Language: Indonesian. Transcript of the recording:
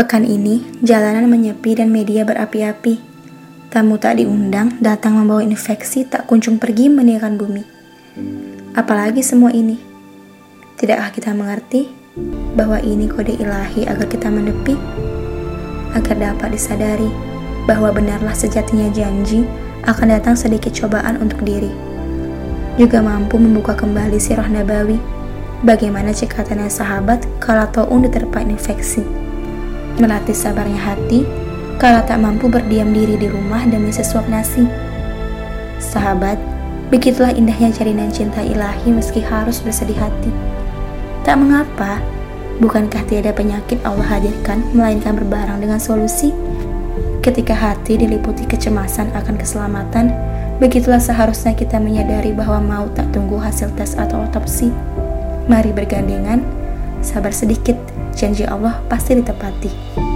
Pekan ini, jalanan menyepi dan media berapi-api. Tamu tak diundang datang membawa infeksi tak kunjung pergi meninggalkan bumi. Apalagi semua ini? Tidakkah kita mengerti bahwa ini kode ilahi agar kita menepi? Agar dapat disadari bahwa benarlah sejatinya janji akan datang sedikit cobaan untuk diri. Juga mampu membuka kembali sirah nabawi bagaimana cekatannya sahabat kalau taun diterpa infeksi. Melatih sabarnya hati kalau tak mampu berdiam diri di rumah demi sesuap nasi. Sahabat, begitulah indahnya jalinan cinta ilahi meski harus bersedih hati. Tak mengapa, bukankah tiada penyakit Allah hadirkan melainkan berbarang dengan solusi? Ketika hati diliputi kecemasan akan keselamatan, begitulah seharusnya kita menyadari bahwa mau tak tunggu hasil tes atau otopsi. Mari bergandengan, sabar sedikit, janji Allah pasti ditepati.